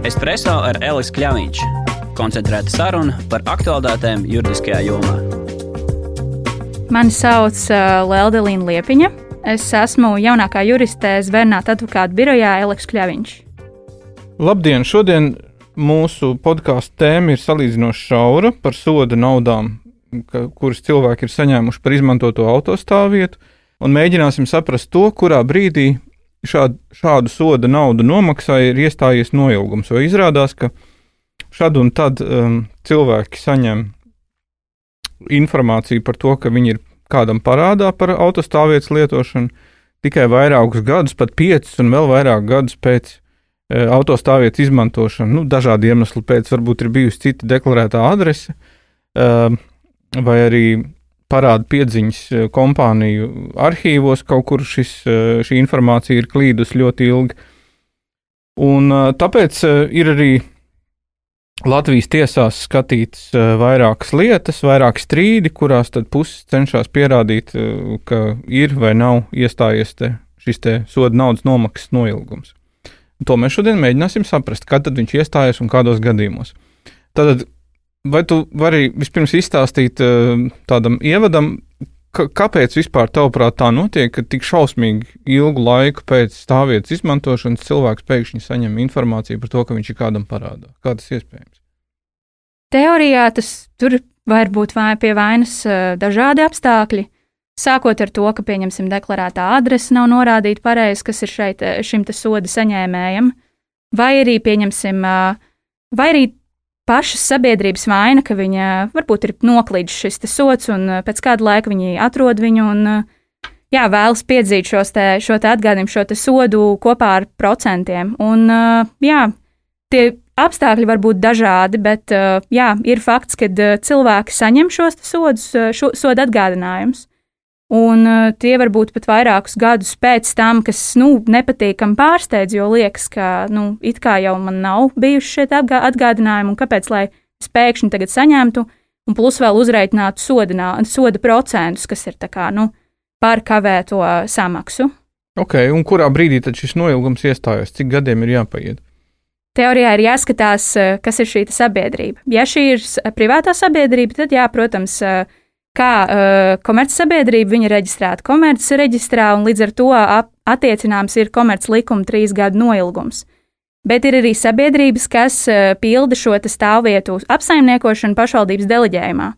Espreso ar Elisu Kļāviņš. Koncentrēta saruna par aktuālitātēm juridiskajā jomā. Mani sauc uh, Leldelīna Liepiņa. Es esmu jaunākā juriste Zvērnāta advokāta birojā Eliks Kļāviņš. Labdien! Šodien mūsu podkāstu tēma ir salīdzinoši šaura par soda naudām, kuras cilvēki ir saņēmuši par izmantoto autostāvvietu, un mēģināsim saprast to, kurā brīdī šādu, šādu soda naudu nomaksai ir iestājies noilgums. Vai izrādās, ka šad un tad um, cilvēki saņem informāciju par to, ka viņi ir kādam parādā par autostāvvietas lietošanu tikai vairākus gadus, pat piecus un vēl vairāk gadus pēc e, autostāvvietas izmantošanu. Nu, dažādu iemeslu pēc, varbūt ir bijusi cita deklarētā adrese, e, vai arī parāda piedziņas e, kompāniju arhīvos, kaut kur šis, e, šī informācija ir klīdus ļoti ilgi. Un e, tāpēc ir arī Latvijas tiesās skatītas vairākas lietas, vairāk strīdi, kurās tad puses cenšas pierādīt, ka ir vai nav iestājies te šis te soda naudas nomaksas noilgums. To mēs šodien mēģināsim saprast, kad viņš iestājas un kādos gadījumos. Tad Vai tu vari vispirms izstāstīt eh, tādam ievadam, kāpēc vispār tavuprāt tā notiek, ka tik šausmīgi ilgu laiku pēc stāvvietas izmantošanas cilvēks pēkšņi saņem informāciju par to, ka viņš ir kādam parādā? Kā tas iespējams? Teorijā tas tur var būt vai pie vainas eh, dažādi apstākļi. Sākot ar to, ka, pieņemsim, deklarētā adrese nav norādīta pareizi, kas ir šeit, eh, šim soda saņēmējam, vai arī, pieņemsim, vai arī pašas sabiedrības vaina, ka viņa varbūt ir noklīdis šis sots, un uh, pēc kāda laika viņi atrod viņu un uh, jā, vēlas piedzīt te, šo te atgādinājumu, šo sodu kopā ar procentiem. Un, jā, tie apstākļi var būt dažādi, bet jā, ir fakts, ka cilvēki saņem šos sodus, šo, sodu atgādinājumus. Un uh, tie var būt pat vairākus gadus pēc tam, kas nu, nepatīkami pārsteidz, jo liekas, ka nu, it kā jau man nav bijuši šie atgā atgādinājumi, un kāpēc lai es pēkšņi tagad saņemtu, un plus vēl uzreikinātu soda, soda procentus, kas ir kā, nu, par kavēto samaksu. Ok, un kurā brīdī tad šis noilgums iestājas? Cik gadiem ir jāpaiet? Teorijā ir jāskatās, kas ir šī sabiedrība. Ja šī ir privātā sabiedrība, tad jā, protams, uh, kā uh, komercsabiedrība viņa reģistrēta komerces reģistrā, un līdz ar to attiecināms ir komerces likuma trīs gadu noilgums. Bet ir arī sabiedrības, kas uh, pilda šo stāvvietu apsaimniekošanu pašvaldības deleģējumā.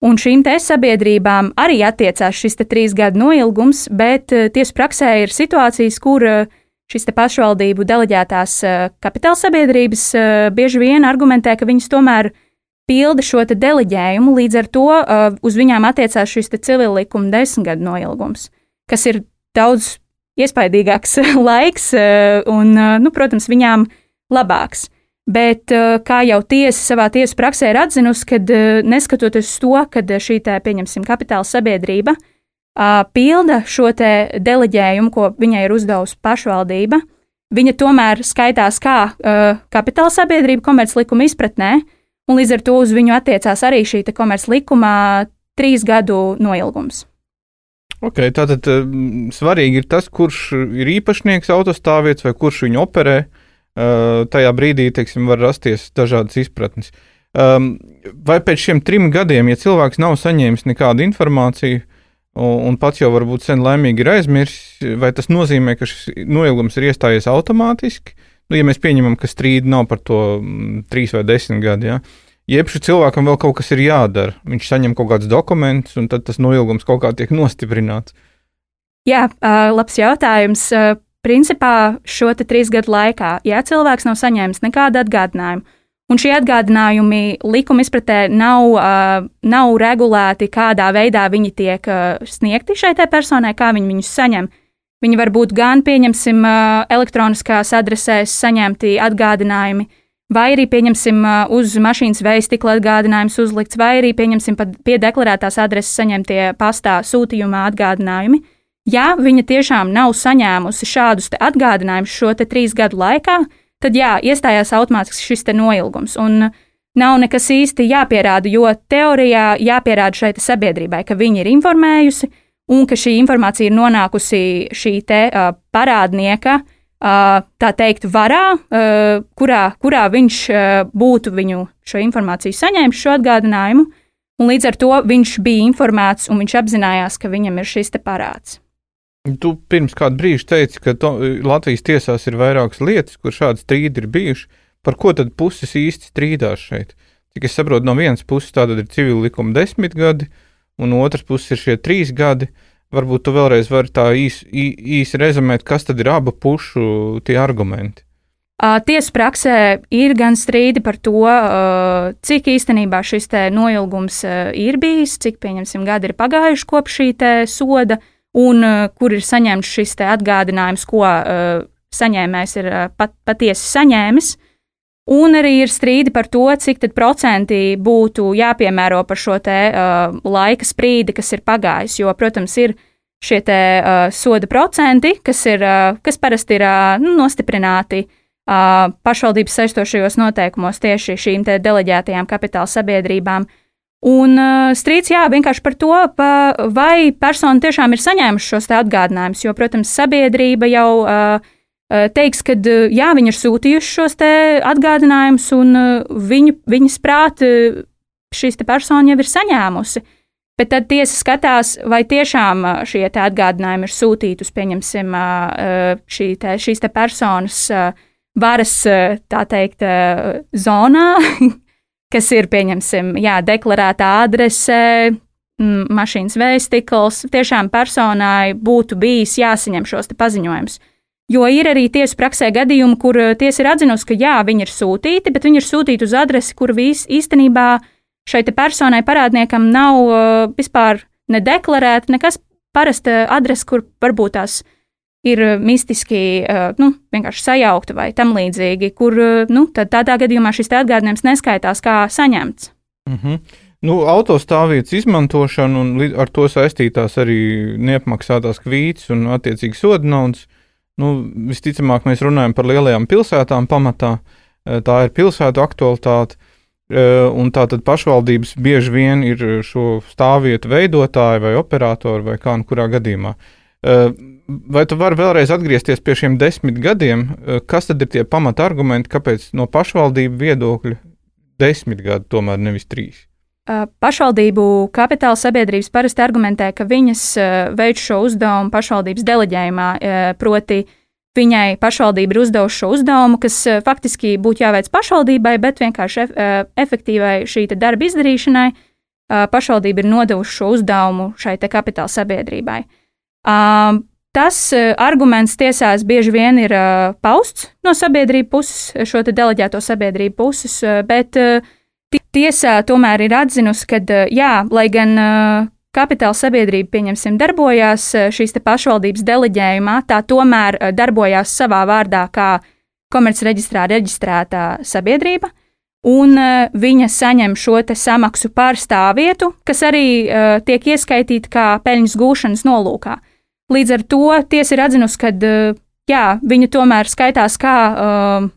Un šīm te sabiedrībām arī attiecās šis trīs gadu noilgums, bet uh, tiesu praksē ir situācijas, kur uh, šīs pašvaldību deleģētās kapitāla sabiedrības bieži vien argumentē, ka viņas tomēr uh, pilda šo deleģējumu, līdz ar to uh, uz viņām attiecās šis civil likuma desmit gadu noilgums, kas ir daudz iespaidīgāks laiks uh, un, uh, nu, protams, viņām labāks. Bet, uh, kā jau tiesa savā tiesas praksē ir atzinusi, uh, neskatoties to, ka šī tā, pieņemsim, kapitāla sabiedrība pilda šo deleģējumu, ko viņai ir uzdevusi pašvaldība, viņa tomēr skaitās kā kapitāla sabiedrība komerclikuma izpratnē, un līdz ar to uz viņu attiecās arī šī komerclikumā trīs gadu noilgums. Ok, tātad um, svarīgi ir tas, kurš ir īpašnieks autostāvvietas vai kurš viņu operē. Uh, tajā brīdī, teiksim, var rasties dažādas izpratnes. Um, vai pēc šiem trim gadiem, ja cilvēks nav saņēmis nekādu informāciju, un, pats jau varbūt sen laimīgi ir aizmirsis, vai tas nozīmē, ka šis noilgums ir iestājies automātiski, Nu, ja mēs pieņemam, ka strīdi nav par to mm, trīs vai desmit gadi, ja, jeb šim cilvēkam vēl kaut kas ir jādara. Viņš saņem kaut kādus dokumentus, un tad tas noilgums kaut kā tiek nostiprināts. Jā, labs jautājums. Principā šo trīs gadu laikā, ja cilvēks nav saņēmis nekādu atgādinājumu, un šie atgādinājumi likuma izpratē nav, nav regulēti, kādā veidā viņi tiek sniegti šai personai, kā viņi viņus saņem, Viņi var būt gan, pieņemsim, elektroniskās adresēs saņemti atgādinājumi, vai arī, pieņemsim, uz mašīnas veistikla atgādinājums uzlikts, vai arī, pieņemsim, pie deklarētās adreses saņemtie pastā sūtījumā atgādinājumi. Ja viņa tiešām nav saņēmusi šādus atgādinājumus šo trīs gadu laikā, tad jā, iestājās automātiski šis noilgums. Un nav nekas īsti jāpierāda, jo teorijā jāpierāda šai sabiedrībai, ka viņi ir informējusi, un ka šī informācija ir nonākusi šī te uh, parādnieka tā teikt, varā, kurā, kurā viņš būtu viņu šo informāciju saņēmis, šo atgādinājumu, un līdz ar to viņš bija informēts un viņš apzinājās, ka viņam ir šis parāds. Tu pirms kāda brīža teici, ka to, Latvijas tiesās ir vairākas lietas, kur šādi strīdi ir bijuši. Par ko tad puses īsti strīdās šeit? Cik es saprotu, no vienas puses tātad ir civila likuma desmit gadi, un otrs puses ir šie trīs gadi. Varbūt tu vēlreiz vari tā īsi īs rezumēt, kas tad ir abu pušu tie argumenti. Tiesu praksē ir gan strīdi par to, cik īstenībā šis noilgums ir bijis, cik, pieņemsim, gadi ir pagājuši kopš šī soda, un kur ir saņemts šis atgādinājums, ko saņēmējs ir pat, patiesi saņēmis. Un arī ir strīdi par to, cik procenti būtu jāpiemēro par šo te, uh, laika sprīdi, kas ir pagājis. Jo, protams, ir šie te, uh, soda procenti, kas, ir, uh, kas parasti ir uh, nostiprināti uh, pašvaldības saistošajos noteikumos tieši šīm deleģētajām kapitāla sabiedrībām. Un uh, strīds jā, vienkārši par to, pa, vai persona tiešām ir saņēmusi šos atgādinājumus, jo, protams, sabiedrība jau uh, teiks, ka eh, jā, viņi ir sūtījuši šos atgādinājumus, un eh, viņu, viņas prāt šīs persona jau ir saņēmusi. Bet tad tiesa skatās, vai tiešām šie atgādinājumi ir sūtīti uz, pieņemsim, šī te, šīs te personas varas, tā teikt, zonā, kas ir, pieņemsim, jā, deklarētā adrese, mašīnas vēstikls. Tiešām personai būtu bijis jāsaņem šos paziņojumus. Jo ir arī tiesu praksē gadījumi, kur eh, tiesa ir atzinusi, ka jā, viņi ir sūtīti, bet viņi ir sūtīti uz adresi, kur vis, īstenībā šai personai parādniekam nav uh, vispār nedeklarēta, nekas parasta adrese, kur varbūt tās ir mistiski uh, nu, vienkārši sajaukta vai tam līdzīgi, kur uh, nu, tādā gadījumā šis atgādinājums neskaitās kā saņemts. Mm -hmm. Nu, autostāvvietas izmantošana un ar to saistītās arī neapmaksātās kvītas un attiecīgi soda naudas. Nu, visticamāk, mēs runājam par lielajām pilsētām pamatā. Eh, tā ir pilsētu aktualitāte. Eh, un tātad pašvaldības bieži vien ir šo stāvvietu veidotāji vai operatori vai kā nu kurā gadījumā. Eh, vai tu vari vēlreiz atgriezties pie šiem desmit gadiem? Kas tad ir tie pamata argumenti, kāpēc no pašvaldību viedokļa desmit gadi, tomēr nevis trīs? Pašvaldību kapitāla sabiedrības parasti argumentē, ka viņas veic šo uzdevumu pašvaldības deleģējumā, proti, viņai pašvaldība ir uzdevusi šo uzdevumu, kas faktiski būtu jāveic pašvaldībai, bet vienkārši efektīvai šī darba izdarīšanai pašvaldība ir nodevusi šo uzdevumu šai kapitāla sabiedrībai. Tas arguments tiesās bieži vien ir pausts no sabiedrību puses, šo deleģēto sabiedrību puses, bet uh, Tiesā tomēr ir atzinusi, ka, jā, lai gan kapitāla sabiedrība, pieņemsim, darbojās šīs pašvaldības deleģējumā, tā tomēr darbojās savā vārdā kā komercreģistrā reģistrētā sabiedrība, un viņa saņem šo samaksu par stāvvietu, kas arī uh, tiek ieskaitīta kā peļņas gūšanas nolūkā. Līdz ar to tiesa ir atzinusi, ka uh, jā, viņa tomēr skaitās kā uh,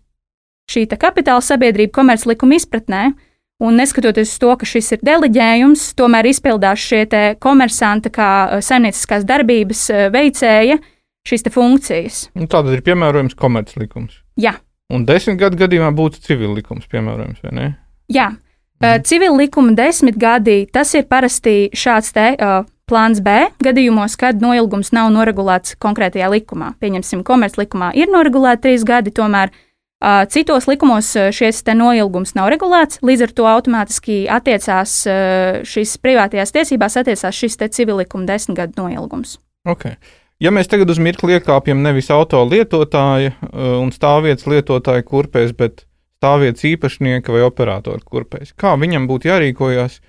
šī kapitāla sabiedrība komerclikuma izpratnē, uh, Un neskatoties uz to, ka šis ir deleģējums, tomēr izpildās šie komersanti kā eh, saimnieciskās darbības eh, veicēja šīs funkcijas. Un tātad ir piemērojams komerclikums. Jā. Un desmit gadu gadījumā būtu civil likums piemērojams, vai ne? Jā. Mhm. Civil likuma desmit gadi tas ir parasti šāds te uh, plāns B gadījumos, kad noilgums nav noregulēts konkrētajā likumā. Pieņemsim, komerclikumā ir noregulēti trīs gadi, tomēr uh, Citos likumos šis noilgums nav regulēts, līdz ar to automātiski attiecās šis privātajās tiesībās attiecās šis civilikuma desmit gadu noilgums. Okay. Ja mēs tagad uz mirkli iekāpjam nevis auto lietotāja un stāvvietas lietotāja kurpēs, bet stāvvietas īpašnieka vai operatora kurpēs, kā viņam būtu jārīkojas,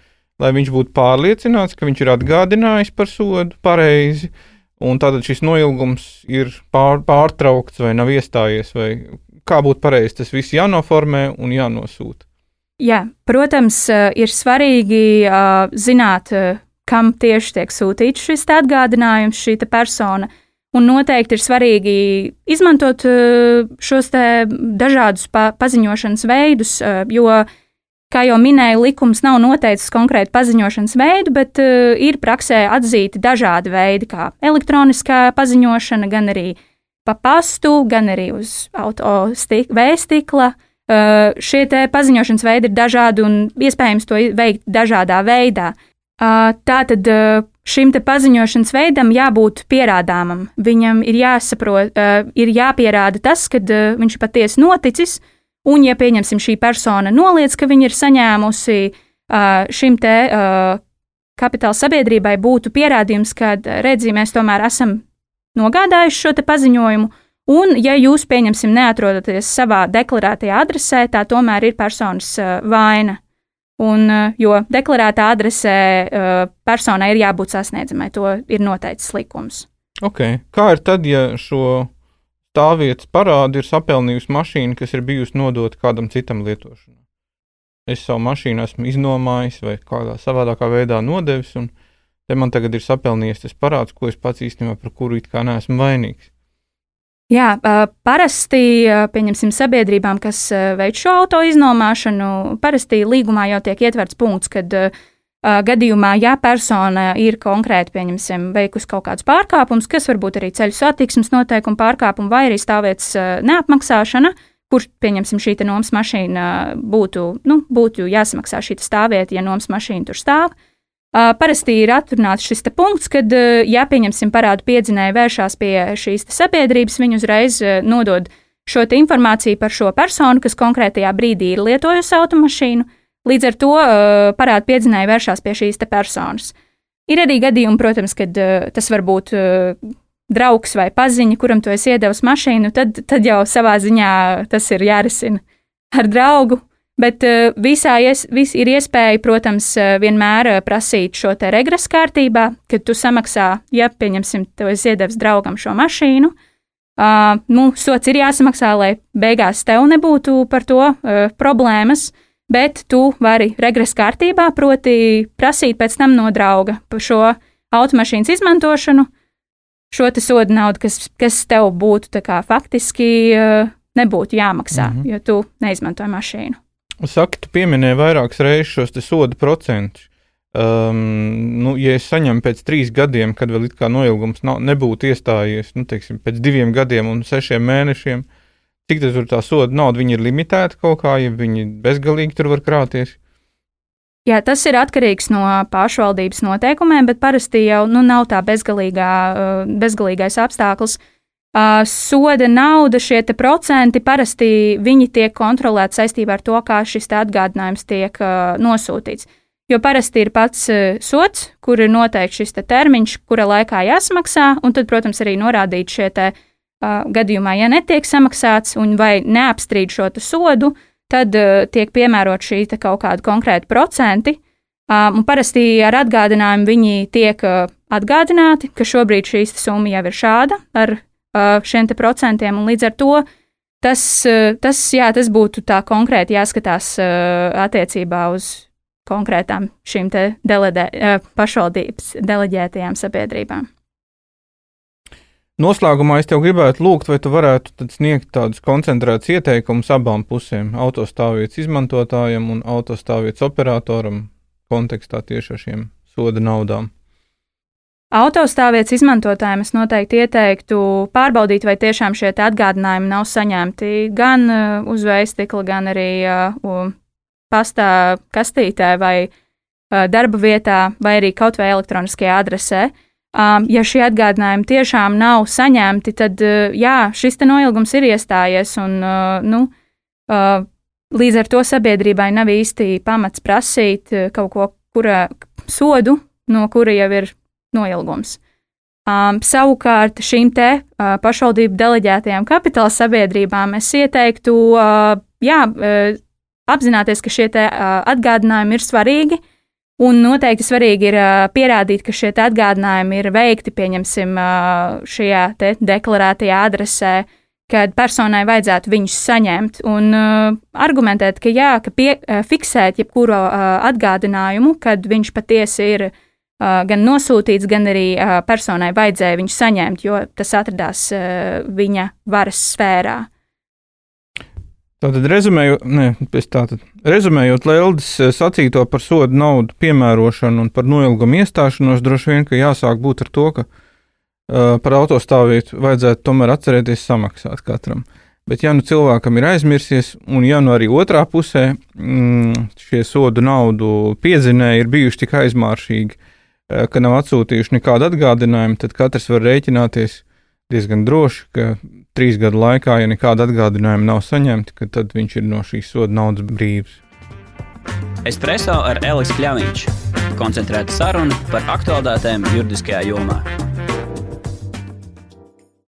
lai viņš būtu pārliecināts, ka viņš ir atgādinājis par sodu pareizi, un tātad šis noilgums ir pār, pārtraukts vai nav iestājies, vai kā būtu pareizi tas viss jānoformē un jānosūta. Jā, protams, eh, ir svarīgi uh, zināt, uh, kam tieši tiek sūtīts šis atgādinājums, šī persona. Un noteikti ir svarīgi izmantot šos dažādus pa paziņošanas veidus, jo, kā jau minēju, likums nav noteicis konkrētu paziņošanas veidu, bet ir praksē atzīti dažādi veidi, kā elektroniskā paziņošana, gan arī uh, pa pastu, gan arī uz auto stik, vēstikla. Uh, šie paziņošanas veidi ir dažādi un iespējams to veikt dažādā veidā. Uh, Tātad uh, šim paziņošanas veidam jābūt pierādāmam. Viņam ir jāsaprot, ir jāpierāda tas, ka viņš patiesi noticis, un, ja pieņemsim, šī persona noliedz, ka viņa ir saņēmusi šim te kapitāla sabiedrībai, būtu pierādījums, ka, redzi, mēs tomēr esam nogādājuši šo paziņojumu. Un, ja jūs, pieņemsim, neatrodaties savā deklarētajā adresē, tā tomēr ir personas uh, vaina. Un, uh, jo deklarētā adresē uh, personai ir jābūt sasniedzamai, to ir noteicis likums. Okay. Kā ir tad, ja šo stāvvietas parādu ir sapelnījusi mašīna, kas ir bijusi nodota kādam citam lietošanai? Es savu mašīnu esmu iznomājis vai kādā savādākā veidā nodevis, un te man tagad ir sapelnījies tas parāds, ko es pats īstenībā par kuru it kā neesmu vainīgs. Jā, parasti, pieņemsim, sabiedrībām, kas veic šo auto iznomāšanu, parasti līgumā jau tiek ietverts punkts, kad gadījumā, ja persona ir konkrēti, pieņemsim, veikusi kaut kādus pārkāpumus, kas varbūt arī ceļu satiksmes noteikumu pārkāpumu vai arī stāvvietas neapmaksāšana, kur, pieņemsim, šī nomas mašīna būtu, nu, būtu jāsamaksā šī stāvvieta, ja nomas mašīna tur stāv. Uh, Parasti ir atrunāts šis punkts, kad, ja pieņemsim parādu piedzinēju vēršās pie šīs sabiedrības, viņi uzreiz nodod šo informāciju par šo personu, kas konkrētajā brīdī ir lietojusi automašīnu. Līdz ar to parādu piedzinēju vēršās pie šīs personas. Ir arī gadījumi, protams, kad tas var būt draugs vai paziņa, kuram tu esi iedevis mašīnu, tad, tad jau savā ziņā tas ir jārisina ar draugu Bet uh, visā ies, vis ir iespēja, protams, uh, vienmēr uh, prasīt šo te regresu kārtībā, kad tu samaksā, ja, pieņemsim, tev ir iedevis draugam šo mašīnu. Uh, nu, sots ir jāsamaksā, lai beigās tev nebūtu par to uh, problēmas, bet tu vari regresu kārtībā, proti, prasīt pēc tam no drauga par šo automašīnas izmantošanu, šo sodu naudu, kas, kas tev būtu kā, faktiski uh, nebūtu jāmaksā, mm -hmm. jo tu neizmantoji mašīnu. Saka, tu pieminēji vairākas reizes šos soda procentus. Um, nu, ja es saņemu pēc trīs gadiem, kad vēl it kā noilgums nav, nebūtu iestājies, nu, teiksim, pēc diviem gadiem un sešiem mēnešiem, cik tas ir tā soda nauda, viņi ir limitēti kaut kā, ja viņi bezgalīgi tur var krāties. Jā, tas ir atkarīgs no pašvaldības noteikumiem, bet parasti jau nu, nav tā bezgalīgā, uh, bezgalīgais apstākļus. Uh, Uh, soda nauda, šie procenti parasti tiek kontrolēti saistībā ar to, kā šis atgādinājums tiek uh, nosūtīts. Jo parasti ir pats uh, sots, kur ir noteikts šis termiņš, kura laikā jāsamaksā, un tad, protams, arī norādīt šie te, uh, gadījumā, ja netiek samaksāts un vai neapstrīd šo sodu, tad uh, tiek piemērot šī kaut kāda konkrēta procenti. Um, un parasti ar atgādinājumu viņi tiek uh, atgādināti, ka šobrīd šī summa jau ir šāda, ar šiem procentiem, un līdz ar to tas, tas, jā, tas būtu tā konkrēti jāskatās attiecībā uz konkrētām šīm deledē, pašvaldības deleģētajām sabiedrībām. Noslēgumā es tev gribētu lūgt, vai tu varētu sniegt tādus koncentrētus ieteikumus abām pusēm - autostāvvietas izmantotājam un autostāvvietas operatoram kontekstā tieši ar šiem soda naudām. Autostāvvietas izmantotājiem es noteikti ieteiktu pārbaudīt, vai tiešām šie atgādinājumi nav saņemti gan uh, uz veistikla, gan arī uh, pastā kastītē vai uh, darba vietā, vai arī kaut vai elektroniskajā adresē. Um, ja šie atgādinājumi tiešām nav saņemti, tad jā, šis noilgums ir iestājies un nu, līdz ar to sabiedrībai nav īsti pamats prasīt kaut ko, kura sodu, no kura jau ir noilgums. Um, savukārt šīm te uh, pašvaldību deleģētajām kapitāla sabiedrībām es ieteiktu uh, jā, uh, apzināties, ka šie uh, atgādinājumi ir svarīgi. Un noteikti svarīgi ir uh, pierādīt, ka šie atgādinājumi ir veikti, pieņemsim, uh, šajā deklarētajā adresē, kad personai vajadzētu viņus saņemt un uh, argumentēt, ka jā, ka pie, uh, fiksēt jebkuru uh, atgādinājumu, kad viņš patiesi ir uh, gan nosūtīts, gan arī personai vajadzēja viņu saņemt, jo tas atradās viņa varas sfērā. Tātad, rezumējot, ne, tātad, rezumējot Leldes sacīto par sodu naudu piemērošanu un par noilgumu iestāšanos, droši vien, ka jāsāk būt ar to, ka par autostāvvietu vajadzētu tomēr atcerēties samaksāt katram. Bet, ja nu cilvēkam ir aizmirsies, un ja nu arī otrā pusē mm, šie sodu naudu piezinēji ir bijuši tik aizmāršīgi, ka nav atsūtījuši nekādu atgādinājumu, tad katrs var rēķināties diezgan droši, ka trīs gadu laikā, ja nekāda atgādinājuma nav saņemta, tad viņš ir no šīs soda naudas brīvs. Espreso ar Elisu Kļāviņš. Koncentrēta saruna par aktuālitātēm juridiskajā jomā.